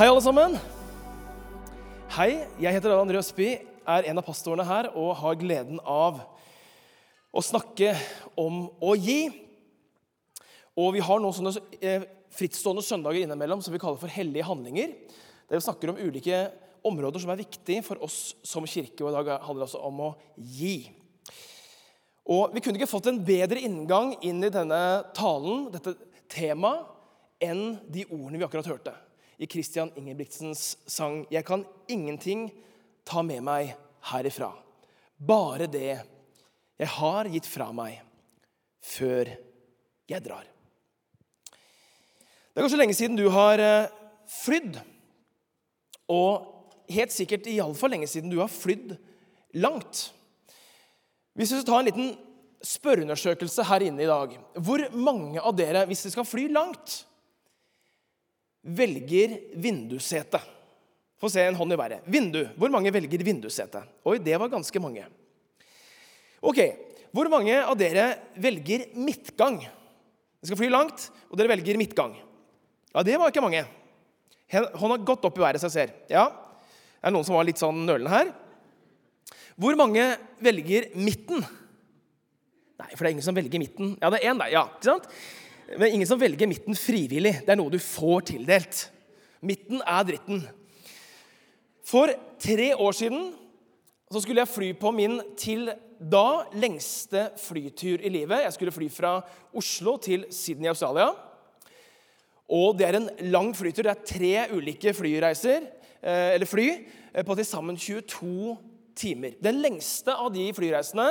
Hei, alle sammen. Hei, jeg heter Adrian Røsby, er en av pastorene her og har gleden av å snakke om å gi. Og vi har noen sånne eh, frittstående søndager innimellom som vi kaller for hellige handlinger. Der vi snakker om ulike områder som er viktige for oss som kirke. Og i dag handler det altså om å gi. Og Vi kunne ikke fått en bedre inngang inn i denne talen, dette temaet, enn de ordene vi akkurat hørte i Christian Ingebrigtsens sang 'Jeg kan ingenting ta med meg herifra'. Bare det jeg har gitt fra meg før jeg drar. Det er kanskje lenge siden du har eh, flydd. Og helt sikkert iallfall lenge siden du har flydd langt. Hvis vi skal ta en liten spørreundersøkelse her inne i dag Hvor mange av dere, hvis dere skal fly langt, velger vindussete? Få se en hånd i været. Vindu. Hvor mange velger vindussete? Oi, det var ganske mange. Ok, Hvor mange av dere velger midtgang? Dere skal fly langt, og dere velger midtgang. Ja, det var ikke mange. Hånda godt opp i været, så jeg ser. Ja, Det er noen som var litt sånn nølende her. Hvor mange velger midten? Nei, for det er ingen som velger midten. Ja, det er én der. ja, ikke sant? Men ingen som velger midten frivillig. Det er noe du får tildelt. Midten er dritten. For tre år siden så skulle jeg fly på min til da lengste flytur i livet. Jeg skulle fly fra Oslo til Sydney i Australia. Og Det er en lang flytur. Det er tre ulike flyreiser, eh, eller fly eh, på til sammen 22 timer. Den lengste av de flyreisene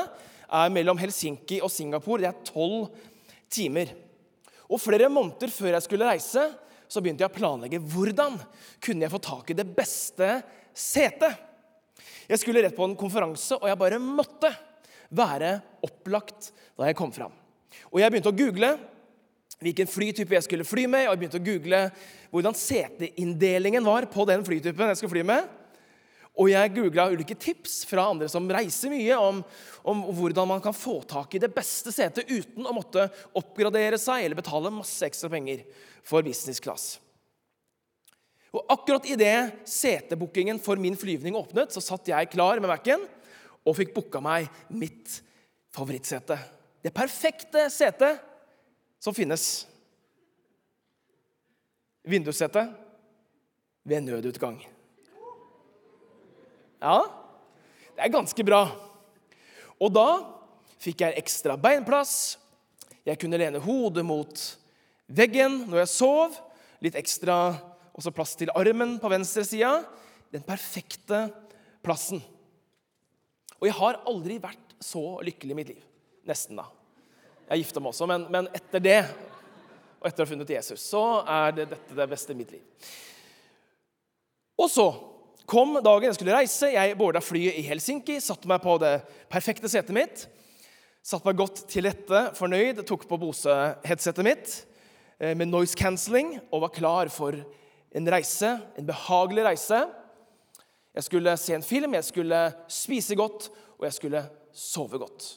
er mellom Helsinki og Singapore. Det er 12 timer. Og Flere måneder før jeg skulle reise, så begynte jeg å planlegge hvordan kunne jeg få tak i det beste setet. Jeg skulle rett på en konferanse, og jeg bare måtte være opplagt da jeg kom fram. Og Jeg begynte å google hvilken flytype jeg skulle fly med, og jeg begynte å google hvordan seteinndelingen var på den flytypen jeg skulle fly med. Og jeg googla ulike tips fra andre som reiser mye, om, om, hvordan man kan få tak i det beste setet uten å måtte oppgradere seg eller betale masse ekstra penger for business class. Og Akkurat idet setebookingen for min flyvning åpnet, så satt jeg klar med Mac-en og fikk booka meg mitt favorittsete. Det perfekte setet som finnes. Vindussete ved nødutgang. Ja, det er ganske bra. Og da fikk jeg ekstra beinplass. Jeg kunne lene hodet mot veggen når jeg sov. Litt ekstra også plass til armen på venstre sida. Den perfekte plassen. Og jeg har aldri vært så lykkelig i mitt liv. Nesten, da. Jeg er gifta meg også, men, men, etter det, og etter å ha funnet Jesus, så er det dette det beste i mitt liv. Og så kom dagen jeg skulle reise. Jeg boarda flyet i Helsinki, satte meg på det perfekte setet mitt. Satte meg godt til rette, fornøyd, tok på Bose-headsetet mitt eh, med noise cancelling og var klar for en reise, en behagelig reise. Jeg skulle se en film, jeg skulle spise godt, og jeg skulle sove godt.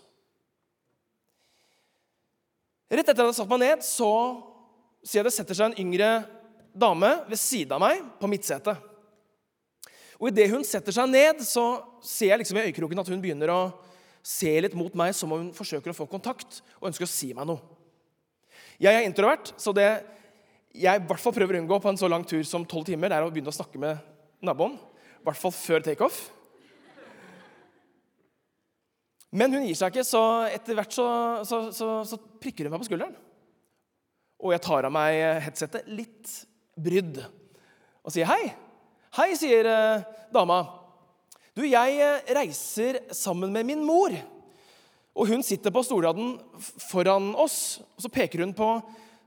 Rett etter at jeg hadde satt meg ned, så sier jeg det setter seg en yngre dame ved siden av meg på midtsetet. Og Idet hun setter seg ned, så ser jeg liksom i øyekroken at hun begynner å se litt mot meg som om hun forsøker å få kontakt og ønsker å si meg noe. Jeg er introvert, så det jeg i hvert fall prøver å unngå på en så lang tur som tolv timer, det er å begynne å snakke med naboen. I hvert fall før takeoff. Men hun gir seg ikke, så etter hvert så, så, så, så prikker hun meg på skulderen. Og jeg tar av meg headsetet, litt brydd, og sier hei. Hei, sier eh, dama. Du, jeg eh, reiser sammen med min mor. Og hun sitter på stolraden foran oss. og Så peker hun på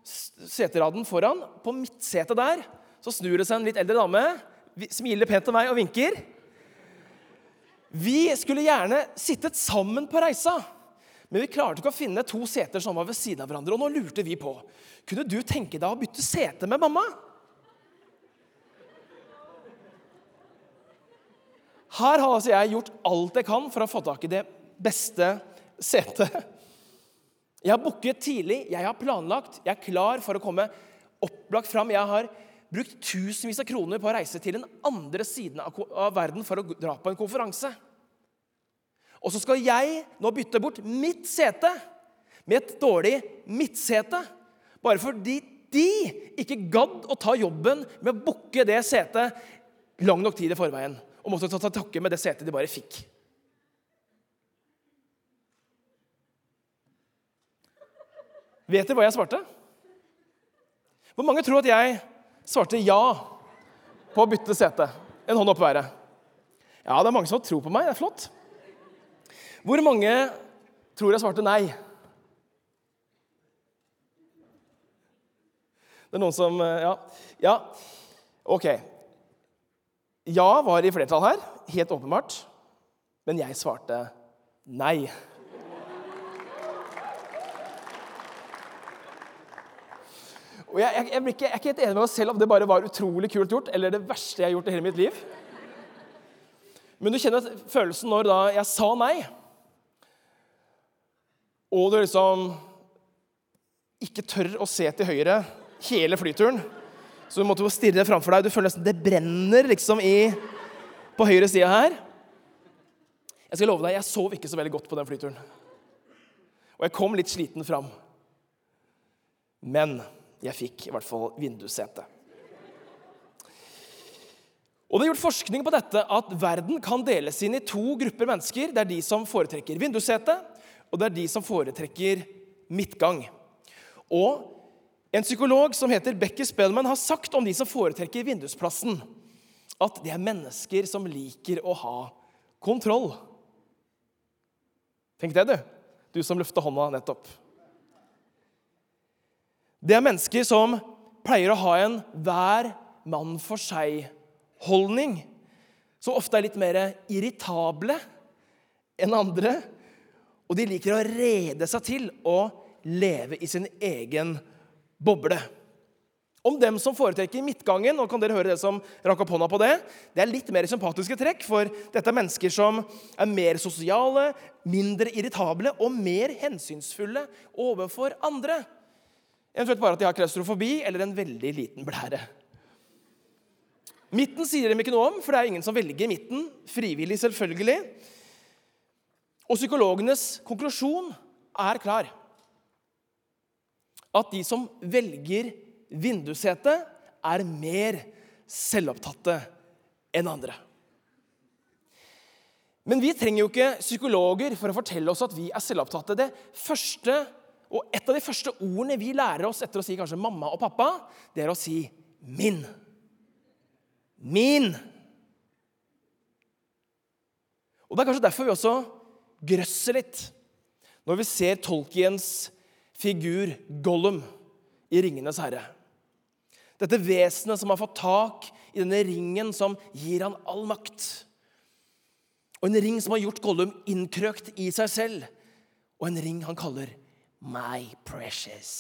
seteraden foran. På midtsetet der så snur det seg en litt eldre dame, smiler pent til meg og vinker. Vi skulle gjerne sittet sammen på reisa, men vi klarte ikke å finne to seter som var ved siden av hverandre. Og nå lurte vi på kunne du tenke deg å bytte sete med mamma. Her har altså jeg gjort alt jeg kan for å få tak i det beste setet. Jeg har booket tidlig, jeg har planlagt, jeg er klar for å komme opplagt fram. Jeg har brukt tusenvis av kroner på å reise til den andre siden av, verden for å dra på en konferanse. Og så skal jeg nå bytte bort mitt sete med et dårlig midtsete. Bare fordi de ikke gadd å ta jobben med å booke det setet lang nok tid i forveien. Og måtte ta takke med det setet de bare fikk. Vet dere hva jeg svarte? Hvor mange tror at jeg svarte ja på å bytte sete? En hånd opp i været. Ja, det er mange som tror på meg. Det er flott. Hvor mange tror jeg svarte nei? Det er noen som eh, Ja. ja. Ok. Ja var i flertall her, helt åpenbart. Men jeg svarte nei. Og jeg, jeg, jeg, ikke, jeg, er ikke helt enig med meg selv om det bare var utrolig kult gjort, eller det verste jeg har gjort i hele mitt liv. Men du kjenner følelsen når da jeg sa nei, og du liksom ikke tør å se til høyre hele flyturen. Så du måtte jo stirre framfor deg. Du føler nesten det brenner liksom i, på høyre side her. Jeg skal love deg, jeg sov ikke så veldig godt på den flyturen. Og jeg kom litt sliten fram. Men jeg fikk i hvert fall vindussete. Og Det er gjort forskning på dette at verden kan deles inn i to grupper mennesker. Det er de som foretrekker vindussete, og det er de som foretrekker midtgang. Og En psykolog som heter Becky Spellman, har sagt om de som foretrekker vindusplassen, at det er mennesker som liker å ha kontroll. Tenk det, du. Du som løfter hånda nettopp. Det er mennesker som pleier å ha en hver mann for seg-holdning. Som ofte er litt mer irritable enn andre. Og de liker å rede seg til å leve i sin egen boble. Om dem som foretrekker midtgangen, og kan dere høre det som rakk opp hånda på det, det er litt mer sympatiske trekk, for dette er mennesker som er mer sosiale, mindre irritable og mer hensynsfulle overfor andre. Eventuelt bare at de har klaustrofobi eller en veldig liten blære. Midten sier dem ikke noe om, for det er ingen som velger midten. Frivillig, selvfølgelig. Og psykologenes konklusjon er klar. At de som velger vindussete, er mer selvopptatte enn andre. Men vi trenger jo ikke psykologer for å fortelle oss at vi er selvopptatte. Det første og et av de første ordene vi lærer oss etter å si kanskje mamma og pappa, det er å si 'min'. Min. Og Det er kanskje derfor vi også grøsser litt når vi ser Tolkiens figur Gollum i 'Ringenes herre'. Dette vesenet som har fått tak i denne ringen som gir han all makt. Og en ring som har gjort Gollum innkrøkt i seg selv. Og en ring han kaller My precious.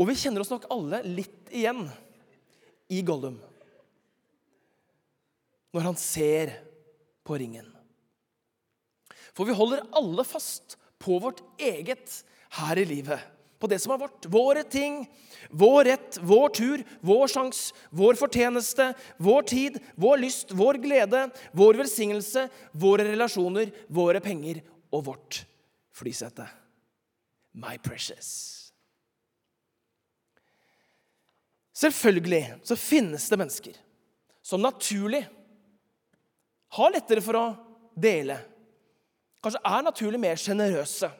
Og vi kjenner oss nok alle litt igjen i Gollum når han ser på ringen. For vi holder alle fast på vårt eget her i livet. På det som er vårt. Våre ting, vår rett, vår tur, vår sjanse, vår fortjeneste, vår tid, vår lyst, vår glede, vår velsignelse, våre relasjoner, våre penger og vårt flysete. My precious. Selvfølgelig så finnes det mennesker som naturlig har lettere for å dele. Kanskje er naturlig mer sjenerøse.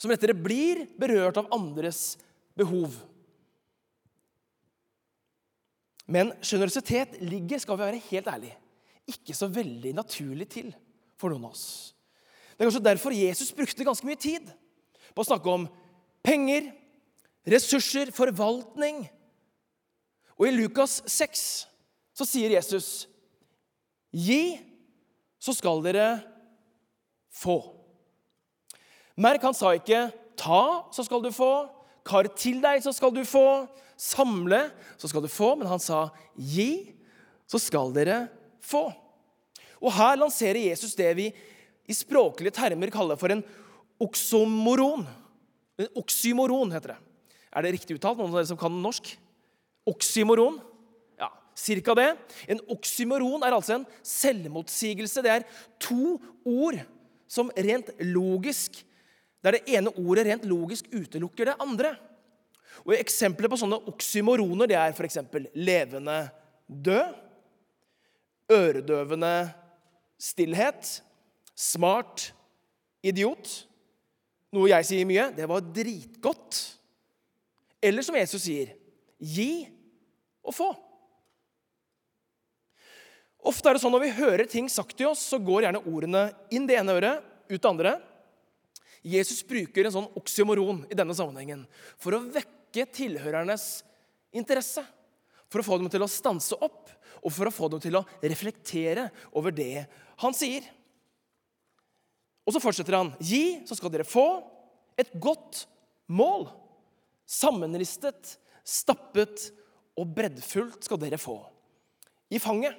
Som lettere blir berørt av andres behov. Men sjenerøsitet ligger, skal vi være helt ærlige, ikke så veldig naturlig til for noen av oss. Det er kanskje derfor Jesus brukte ganske mye tid på å snakke om penger, ressurser, forvaltning. Og i Lukas 6 så sier Jesus, 'Gi, så skal dere få'. Merk, han sa ikke 'ta, så skal du få', 'kar til deg, så skal du få', 'samle, så skal du få', men han sa 'gi, så skal dere få'. Og her lanserer Jesus det vi i språklige termer kaller for en oksomoron. En oksymoron heter det. Er det riktig uttalt? Noen av dere som kan norsk? Oksymoron. Ja, cirka det. En oksymoron er altså en selvmotsigelse. Det er to ord som rent logisk Der det ene ordet rent logisk utelukker det andre. Og Eksempler på sånne oksymoroner det er f.eks. levende død, øredøvende stillhet, smart idiot. Noe jeg sier mye. Det var dritgodt. Eller som Jesus sier gi og få. Ofte er det sånn Når vi hører ting sagt til oss, så går gjerne ordene inn det ene øret, ut det andre. Jesus bruker en sånn oksymoron i denne sammenhengen for å vekke tilhørernes interesse. For å få dem til å stanse opp, og for å få dem til å reflektere over det han sier. Og så fortsetter han. Gi, så skal dere få et godt mål. Sammenristet, stappet og breddfullt skal dere få. I fanget.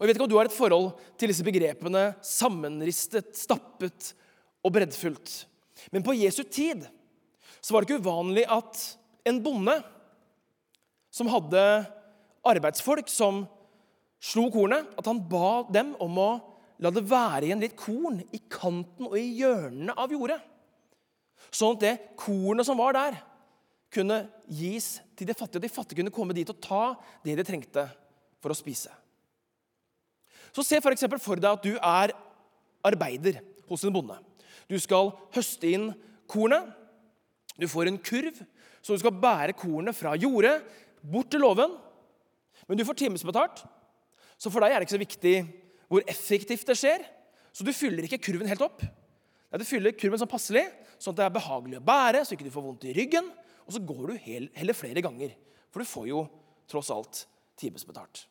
Og Jeg vet ikke om du har et forhold til disse begrepene sammenristet, stappet og breddfullt. Men på Jesu tid så var det ikke uvanlig at en bonde som hadde arbeidsfolk som slo kornet, at han ba dem om å la det være igjen litt korn i kanten og i hjørnene av jordet. Sånn at det kornet som var der, kunne gis til de fattige. Og de fattige kunne komme dit og ta det de trengte for å spise. Så se f.eks. For, for deg at du er arbeider hos en bonde. Du skal høste inn kornet. Du får en kurv, så du skal bære kornet fra jordet bort til låven. Men du får timesbetalt, så for deg er det ikke så viktig hvor effektivt det skjer. Så du fyller ikke kurven helt opp. Nei, Du fyller kurven sånn passelig, sånn at det er behagelig å bære, så ikke du får vondt i ryggen. Og så går du heller flere ganger, for du får jo tross alt timesbetalt.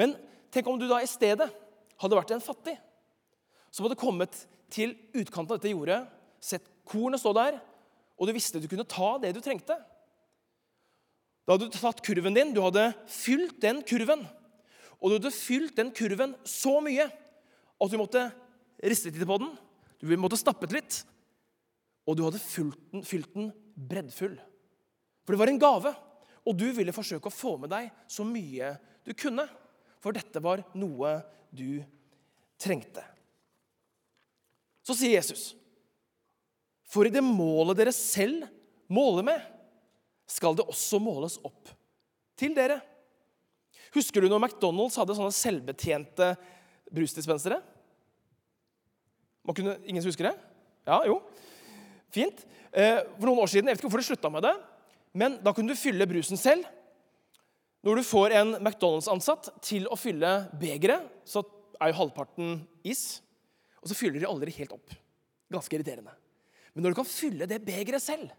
Men tenk om du da i stedet hadde vært en fattig som hadde kommet til utkanten av dette jordet, sett kornet stå der, og du visste du kunne ta det du trengte. Da hadde du tatt kurven din, du hadde fylt den kurven. Og du hadde fylt den kurven så mye at du måtte riste litt på den. Du måtte stappet litt. Og du hadde fylt den, fylt den breddfull. For det var en gave, og du ville forsøke å få med deg så mye du kunne. For dette var noe du trengte. Så sier Jesus, for i det målet dere selv måler med, skal det også måles opp til dere. Husker du når McDonald's hadde sånne selvbetjente brusdispensere? ingen som husker det? Ja, jo. Fint. Eh, for noen år siden, Jeg vet ikke hvorfor de slutta med det, men da kunne du fylle brusen selv. Når du får en McDonald's-ansatt til å fylle begeret, så er jo halvparten is. Og så fyller de aldri helt opp. Ganske irriterende. Men når du kan fylle det begeret selv,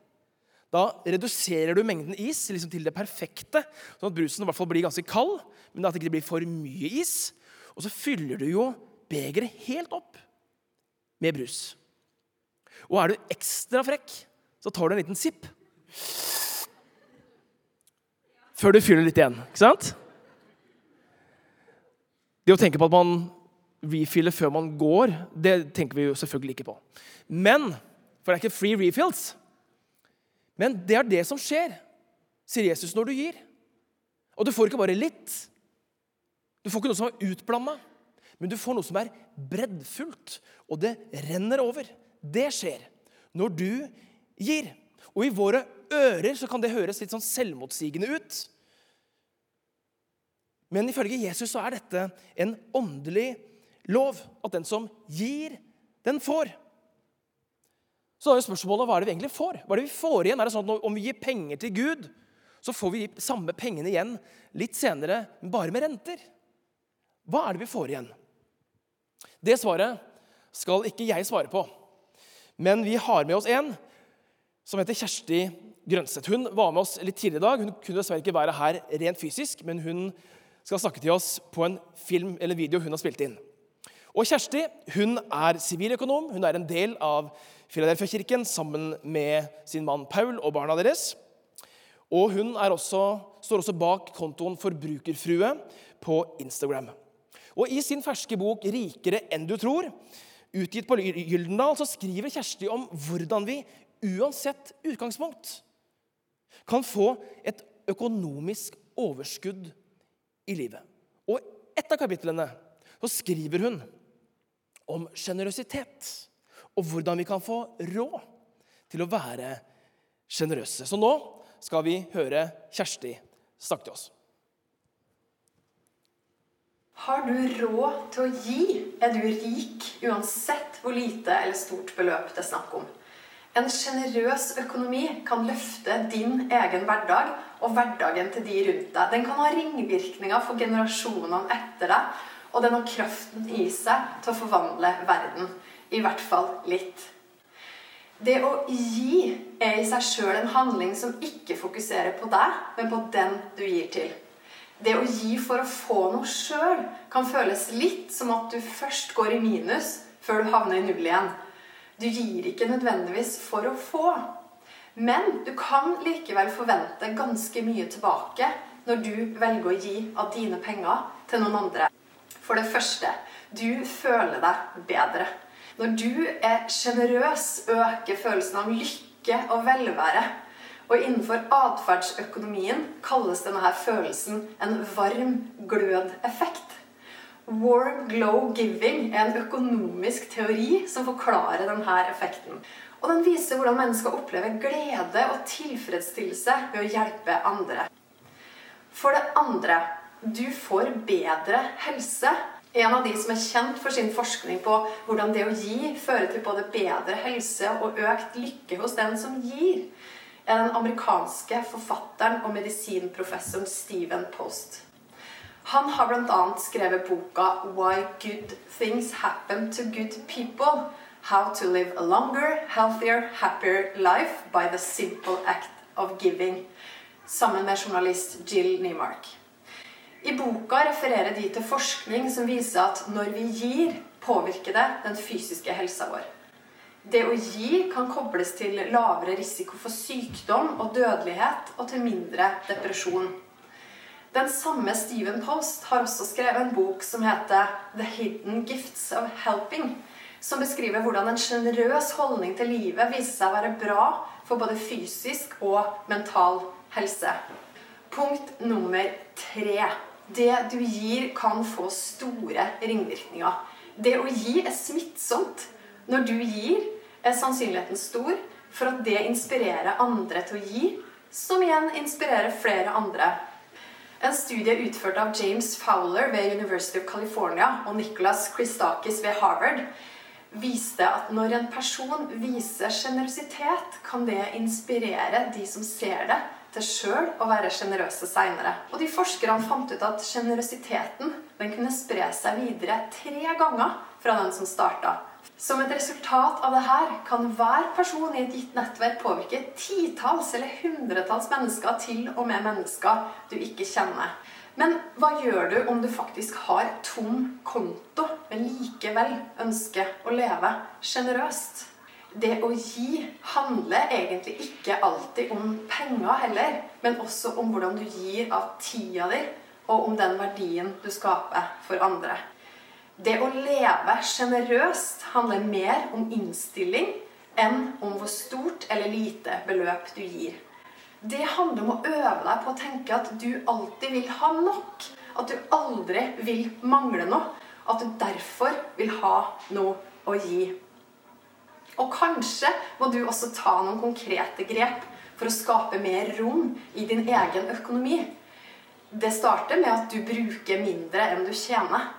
da reduserer du mengden is liksom til det perfekte, sånn at brusen i hvert fall blir ganske kald, men at det ikke blir for mye is. Og så fyller du jo begeret helt opp med brus. Og er du ekstra frekk, så tar du en liten sipp. Før du fyller litt igjen. ikke sant? Det å tenke på at man refiller før man går, det tenker vi jo selvfølgelig ikke på. Men, For det er ikke free refills. Men det er det som skjer, sier Jesus, når du gir. Og du får ikke bare litt. Du får ikke noe som er utblanda, men du får noe som er breddfullt, og det renner over. Det skjer når du gir. Og i våre ører så kan det høres litt sånn selvmotsigende ut. Men ifølge Jesus så er dette en åndelig lov. At den som gir, den får. Så da er jo spørsmålet hva er det vi egentlig får? Hva er det vi får igjen? Er det sånn at Om vi gir penger til Gud, så får vi de samme pengene igjen litt senere, men bare med renter. Hva er det vi får igjen? Det svaret skal ikke jeg svare på. Men vi har med oss en som heter Kjersti Grønseth. Hun var med oss litt tidligere i dag. Hun kunne dessverre ikke være her rent fysisk, men hun skal snakke til oss på en film eller video hun har spilt inn. Og Kjersti hun er siviløkonom. Hun er en del av Filadelfia-kirken sammen med sin mann Paul og barna deres. Og hun også, står også bak kontoen Forbrukerfrue på Instagram. Og I sin ferske bok 'Rikere enn du tror', utgitt på Gyldendal, så skriver Kjersti om hvordan vi uansett utgangspunkt, kan få et økonomisk overskudd i livet. Og et av kapitlene så skriver hun om sjenerøsitet og hvordan vi kan få råd til å være sjenerøse. Så nå skal vi høre Kjersti snakke til oss. Har du råd til å gi, er du rik uansett hvor lite eller stort beløp det er snakk om. En sjenerøs økonomi kan løfte din egen hverdag og hverdagen til de rundt deg. Den kan ha ringvirkninger for generasjonene etter deg, og den har kraften i seg til å forvandle verden. I hvert fall litt. Det å gi er i seg sjøl en handling som ikke fokuserer på deg, men på den du gir til. Det å gi for å få noe sjøl kan føles litt som at du først går i minus før du havner i null igjen. Du gir ikke nødvendigvis for å få. Men du kan likevel forvente ganske mye tilbake når du velger å gi av dine penger til noen andre. For det første du føler deg bedre. Når du er sjenerøs, øker følelsen av lykke og velvære. Og innenfor atferdsøkonomien kalles denne følelsen en varm glødeffekt. Warm glow giving er en økonomisk teori som forklarer denne effekten. Og den viser hvordan mennesker opplever glede og tilfredsstillelse ved å hjelpe andre. For det andre du får bedre helse. En av de som er kjent for sin forskning på hvordan det å gi fører til både bedre helse og økt lykke hos den som gir, er den amerikanske forfatteren og medisinprofessoren Steven Post. Han har bl.a. skrevet boka 'Why Good Things Happen to Good People'. How to live a longer, healthier, happier life by the simple act of giving. Sammen med journalist Jill Nymark. I boka refererer de til forskning som viser at når vi gir, påvirker det den fysiske helsa vår. Det å gi kan kobles til lavere risiko for sykdom og dødelighet og til mindre depresjon. Den samme Steven Post har også skrevet en bok som heter 'The Hidden Gifts of Helping', som beskriver hvordan en sjenerøs holdning til livet viser seg å være bra for både fysisk og mental helse. Punkt nummer tre det du gir, kan få store ringvirkninger. Det å gi er smittsomt. Når du gir, er sannsynligheten stor for at det inspirerer andre til å gi, som igjen inspirerer flere andre. En studie utført av James Fowler ved University of California og Nicholas Christakis ved Harvard viste at når en person viser sjenerøsitet, kan det inspirere de som ser det, til sjøl å være sjenerøse seinere. Og de forskerne fant ut at sjenerøsiteten kunne spre seg videre tre ganger fra den som starta. Som et resultat av det her kan hver person i et gitt nettverk påvirke titalls eller hundretalls mennesker, til og med mennesker du ikke kjenner. Men hva gjør du om du faktisk har tom konto, men likevel ønsker å leve sjenerøst? Det å gi handler egentlig ikke alltid om penger heller, men også om hvordan du gir av tida di, og om den verdien du skaper for andre. Det å leve sjenerøst handler mer om innstilling enn om hvor stort eller lite beløp du gir. Det handler om å øve deg på å tenke at du alltid vil ha nok. At du aldri vil mangle noe. At du derfor vil ha noe å gi. Og kanskje må du også ta noen konkrete grep for å skape mer rom i din egen økonomi. Det starter med at du bruker mindre enn du tjener.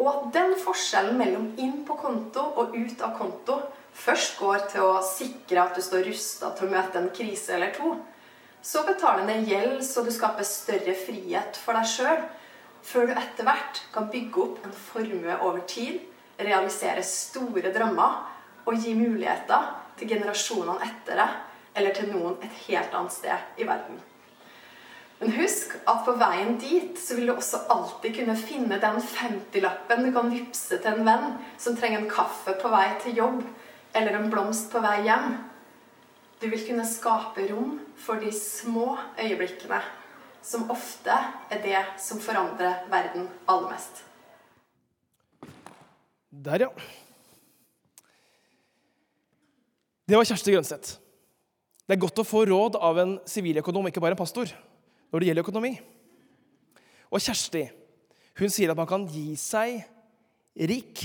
Og at den forskjellen mellom inn på konto og ut av konto først går til å sikre at du står rusta til å møte en krise eller to. Så betaler ned gjeld så du skaper større frihet for deg sjøl, før du etter hvert kan bygge opp en formue over tid, realisere store drømmer og gi muligheter til generasjonene etter deg, eller til noen et helt annet sted i verden. Men husk at på veien dit så vil du også alltid kunne finne den 50-lappen du kan vippse til en venn som trenger en kaffe på vei til jobb, eller en blomst på vei hjem. Du vil kunne skape rom for de små øyeblikkene, som ofte er det som forandrer verden aller mest. Der, ja. Det var Kjersti Grønseth. Det er godt å få råd av en siviløkonom, ikke bare en pastor, når det gjelder økonomi. Og Kjersti hun sier at man kan gi seg rik.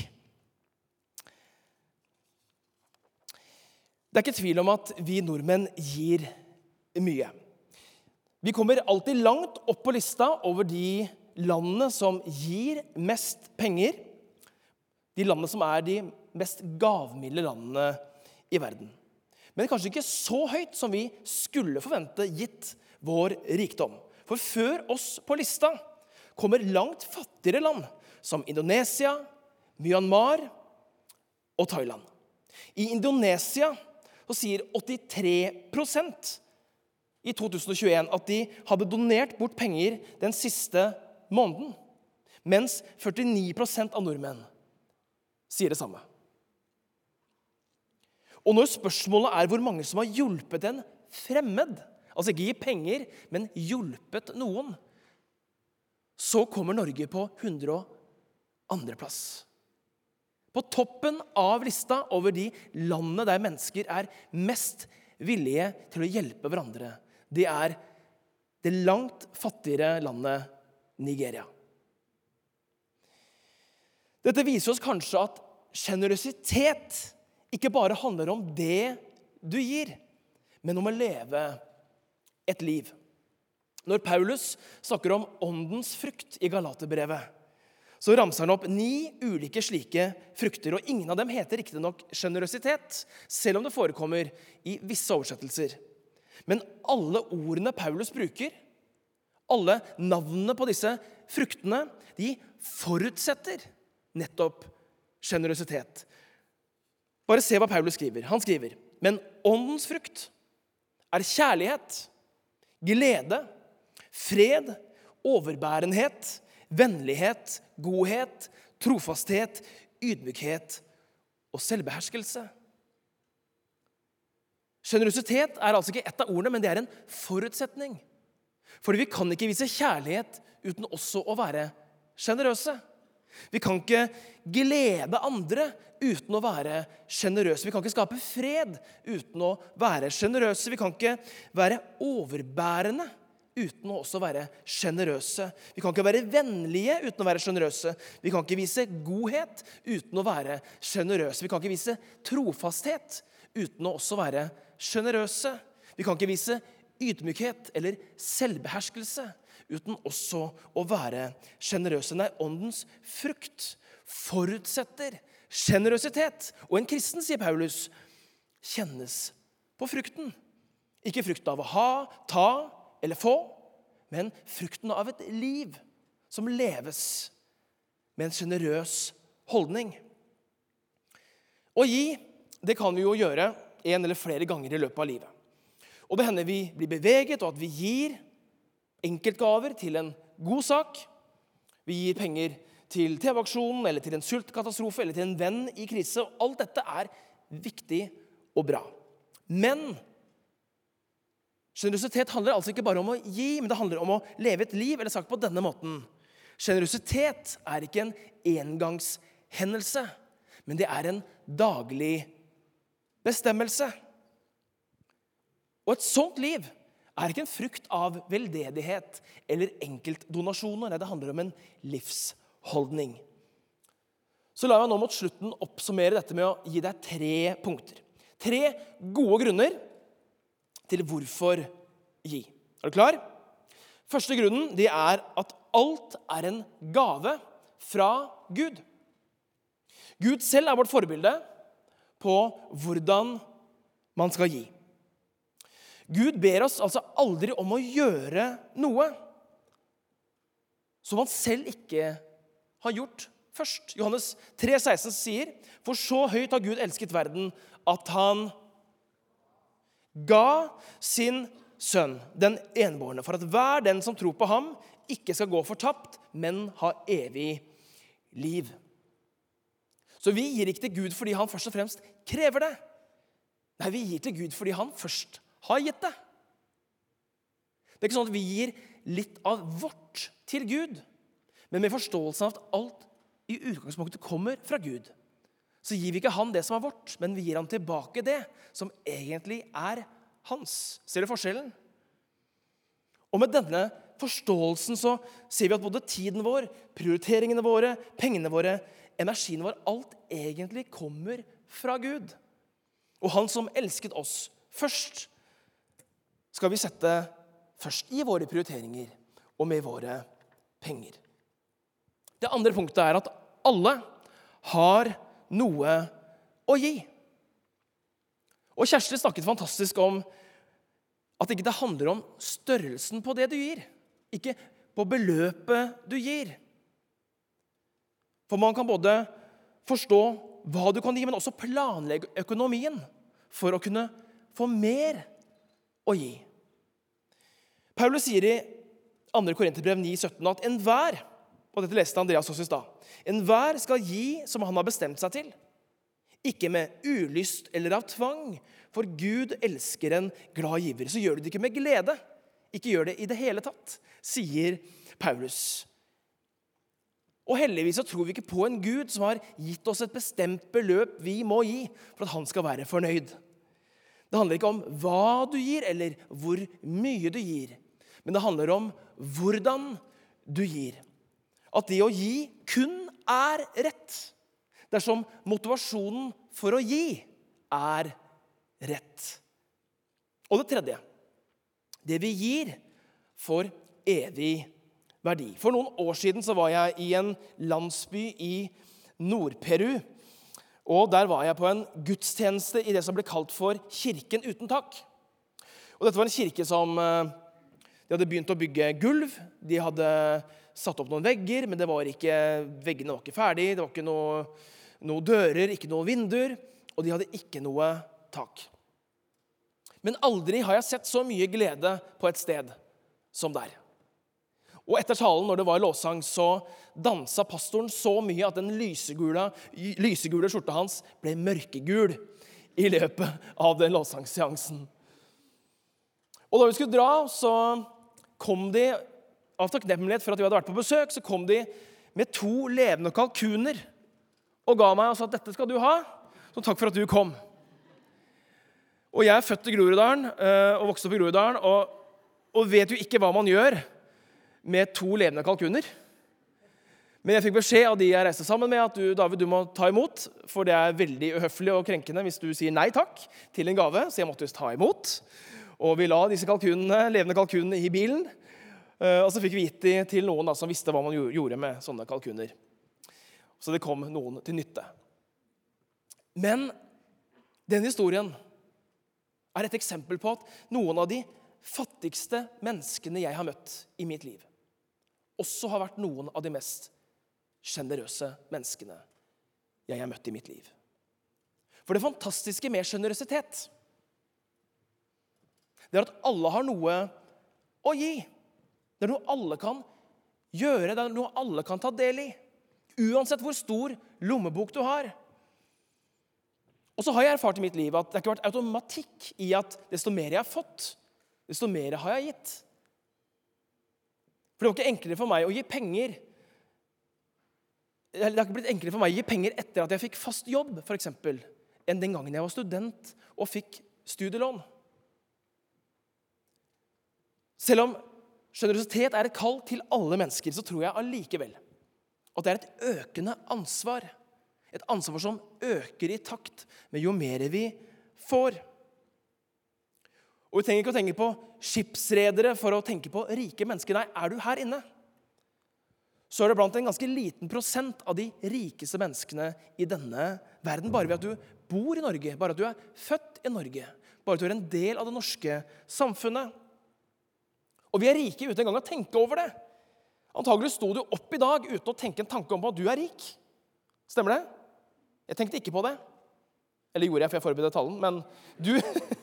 Det er ikke tvil om at vi nordmenn gir mye. Vi kommer alltid langt opp på lista over de landene som gir mest penger. De landene som er de mest gavmilde landene i verden. Men kanskje ikke så høyt som vi skulle forvente, gitt vår rikdom. For før oss på lista kommer langt fattigere land, som Indonesia, Myanmar og Thailand. I Indonesia sier 83% i 2021 at de hadde donert bort penger den siste måneden. Mens 49 av nordmenn sier det samme. Og når spørsmålet er hvor mange som har hjulpet en fremmed, altså ikke gi penger, men hjulpet noen, så kommer Norge på 102.-plass. På toppen av lista over de landene der mennesker er mest villige til å hjelpe hverandre. Det er det langt fattigere landet Nigeria. Dette viser oss kanskje at sjenerøsitet ikke bare handler om det du gir, men om å leve et liv. Når Paulus snakker om åndens frukt i Galaterbrevet, så ramser han opp ni ulike slike frukter. og Ingen av dem heter riktignok sjenerøsitet, selv om det forekommer i visse oversettelser. Men alle ordene Paulus bruker, alle navnene på disse fruktene, de forutsetter nettopp sjenerøsitet. Bare se hva Paulus skriver. Han skriver men åndens frukt er kjærlighet, glede, fred, overbærenhet, vennlighet, godhet, trofasthet, ydmykhet og selvbeherskelse. Sjenerøsitet er altså ikke ett av ordene, men det er en forutsetning. Fordi vi kan ikke vise kjærlighet uten også å være sjenerøse. Vi kan ikke glede andre uten å være sjenerøse. Vi kan ikke skape fred uten å være sjenerøse. Vi kan ikke være overbærende uten å også være sjenerøse. Vi kan ikke være vennlige uten å være sjenerøse. Vi kan ikke vise godhet uten å være sjenerøse. Vi kan ikke vise trofasthet uten å også være sjenerøse. Vi kan ikke vise ydmykhet eller selvbeherskelse uten også å være sjenerøse. Nei, åndens frukt forutsetter sjenerøsitet. Og en kristen, sier Paulus, kjennes på frukten. Ikke frukten av å ha, ta eller få, men frukten av et liv som leves med en sjenerøs holdning. Å gi, det kan vi jo gjøre en eller flere ganger i løpet av livet. Og det hender vi blir beveget, og at vi gir enkeltgaver til en god sak. Vi gir penger til TV-aksjonen eller til en sultkatastrofe eller til en venn i krise. Alt dette er viktig og bra. Men Sjenerøsitet handler altså ikke bare om å gi, men det handler om å leve et liv. Eller sagt på denne måten Sjenerøsitet er ikke en engangshendelse, men det er en daglig bestemmelse. Og et sånt liv er ikke en frukt av veldedighet eller enkeltdonasjoner. Nei, det handler om en livsholdning. Så la meg nå mot slutten oppsummere dette med å gi deg tre punkter. Tre gode grunner til hvorfor gi. Er du klar? Første grunnen det er at alt er en gave fra Gud. Gud selv er vårt forbilde på hvordan man skal gi. Gud ber oss altså aldri om å gjøre noe som han selv ikke har gjort først. Johannes 3, 16 sier, for så høyt har Gud elsket verden at han ga sin sønn, den enbårne, for at hver den som tror på ham, ikke skal gå fortapt, men ha evig liv. Så vi gir ikke til Gud fordi han først og fremst krever det. Nei, vi gir til Gud fordi han først har gitt det. Det er ikke sånn at vi gir litt av vårt til Gud, men med forståelsen av at alt i utgangspunktet kommer fra Gud så gir vi ikke han det som er vårt, men vi gir han tilbake det som egentlig er hans. Ser du forskjellen? Og med denne forståelsen så ser vi at både tiden vår, prioriteringene våre, pengene våre, energien vår, alt egentlig kommer fra Gud. Og han som elsket oss først, skal vi sette først i våre prioriteringer og med våre penger. Det andre punktet er at alle har noe å gi. Og Kjersti snakket fantastisk om at ikke det handler om størrelsen på det du gir, ikke på beløpet du gir. For man kan både forstå hva du kan gi, men også planlegge økonomien for å kunne få mer å gi. Paulus sier i 2. Korinterbrev 9,17 at enhver og dette leste Andreas også i stad, enhver skal gi som han har bestemt seg til. Ikke med ulyst eller av tvang, for Gud elsker en glad giver. Så gjør du det ikke med glede. Ikke gjør det i det hele tatt, sier Paulus. Og heldigvis så tror vi ikke på en Gud som har gitt oss et bestemt beløp vi må gi for at han skal være fornøyd. Det handler ikke om hva du gir, eller hvor mye du gir, men det handler om hvordan du gir. At det å gi kun er rett dersom motivasjonen for å gi er rett. Og det tredje det vi gir, får evig verdi. For noen år siden så var jeg i en landsby i Nord-Peru. Og Der var jeg på en gudstjeneste i det som ble kalt for Kirken uten tak. Og Dette var en kirke som eh, de hadde begynt å bygge gulv. De hadde satt opp noen vegger, men var ikke, veggene var ikke ferdige. Det var ikke noen noe dører, ikke noen vinduer, og de hadde ikke noe tak. Men aldri har jeg sett så mye glede på et sted som der. Og etter talen, når det var lovsang, så dansa pastoren så mye at den lysegule, lysegule skjorta hans ble mørkegul i løpet av den lovsangseansen. Og da vi skulle dra, så kom de av takknemlighet for at vi hadde vært på besøk, så kom de med to levende kalkuner og ga meg og sa at dette skal du ha, så takk for at du kom. Og jeg er født i Groruddalen eh, og vokste opp i Groruddalen og, og vet jo ikke hva man gjør med to levende kalkuner. Men jeg fikk beskjed av de jeg reiste sammen med, at du, David, du må ta imot. For det er veldig uhøflig og krenkende hvis du sier nei takk til en gave. Så jeg måtte ta imot. Og vi la disse kalkunene, levende kalkunene i bilen. Eh, og så fikk vi gitt de til noen da, som visste hva man gjorde med sånne kalkuner. Så det kom noen til nytte. Men den historien er et eksempel på at noen av de fattigste menneskene jeg har møtt i mitt liv, også har vært noen av de mest sjenerøse menneskene jeg har møtt i mitt liv. For det fantastiske med sjenerøsitet det er at alle har noe å gi. Det er noe alle kan gjøre, det er noe alle kan ta del i. Uansett hvor stor lommebok du har. Og så har jeg erfart i mitt liv at det har ikke vært automatikk i at desto mer jeg har fått, desto mer har jeg gitt. For det var ikke enklere for meg å gi penger Det har ikke blitt enklere for meg å gi penger etter at jeg fikk fast jobb, eksempel, enn den gangen jeg var student og fikk studielån. Selv om sjenerøsitet er et kall til alle mennesker, så tror jeg allikevel at det er et økende ansvar. Et ansvar som øker i takt med jo mer vi får. Og Vi trenger ikke å tenke på skipsredere for å tenke på rike mennesker. Nei, er du her inne, så er det blant en ganske liten prosent av de rikeste menneskene i denne verden. Bare ved at du bor i Norge, bare at du er født i Norge, bare at du er en del av det norske samfunnet. Og vi er rike uten engang å tenke over det. Antagelig sto du opp i dag uten å tenke en tanke om at du er rik. Stemmer det? Jeg tenkte ikke på det. Eller gjorde jeg, for jeg forberedte tallen. Men du,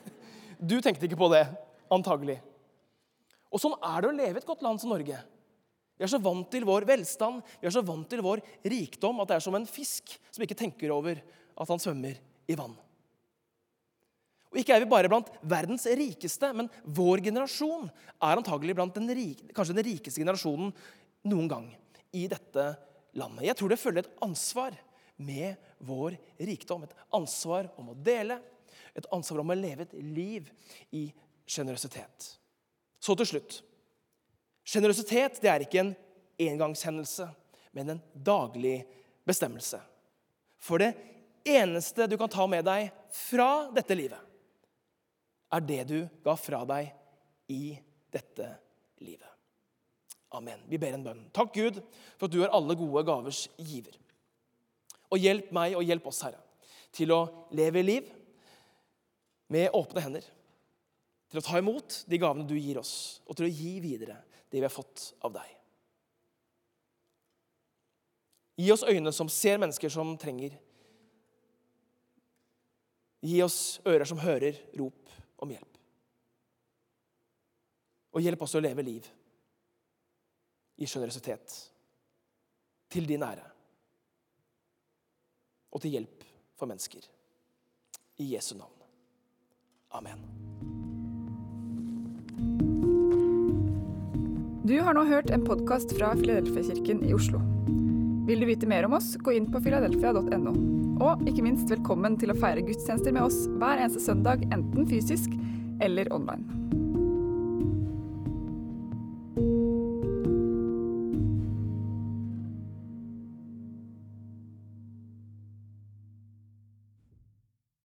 du tenkte ikke på det, antagelig. Og sånn er det å leve i et godt land som Norge. Vi er så vant til vår velstand, vi er så vant til vår rikdom at det er som en fisk som ikke tenker over at han svømmer i vann. Og ikke er vi bare blant verdens rikeste, men vår generasjon er antagelig blant den kanskje den rikeste generasjonen noen gang i dette landet. Jeg tror det følger et ansvar med vår rikdom. Et ansvar om å dele, et ansvar om å leve et liv i sjenerøsitet. Så til slutt. Sjenerøsitet er ikke en engangshendelse, men en daglig bestemmelse. For det eneste du kan ta med deg fra dette livet, er det du ga fra deg i dette livet. Amen. Vi ber en bønn. Takk, Gud, for at du er alle gode gavers giver. Og hjelp meg og hjelp oss, Herre, til å leve liv med åpne hender. Til å ta imot de gavene du gir oss, og til å gi videre det vi har fått av deg. Gi oss øyne som ser mennesker som trenger. Gi oss ører som hører rop om hjelp. Og hjelp oss å leve liv i sjenerøsitet. Til din ære. Og til hjelp for mennesker. I Jesu navn. Amen. Du har nå hørt en podkast fra Filadelfia-kirken i Oslo. Vil du vite mer om oss, gå inn på filadelfia.no. Og ikke minst velkommen til å feire gudstjenester med oss hver eneste søndag, enten fysisk eller online.